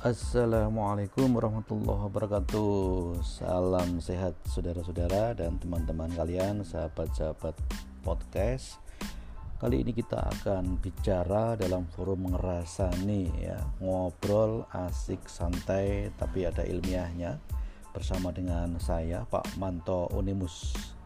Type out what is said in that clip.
Assalamualaikum warahmatullahi wabarakatuh. Salam sehat saudara-saudara dan teman-teman kalian Sahabat-sahabat podcast. Kali ini kita akan bicara dalam forum ngerasani ya Ngobrol asik santai tapi ada ilmiahnya Bersama dengan saya Pak Manto Unimus.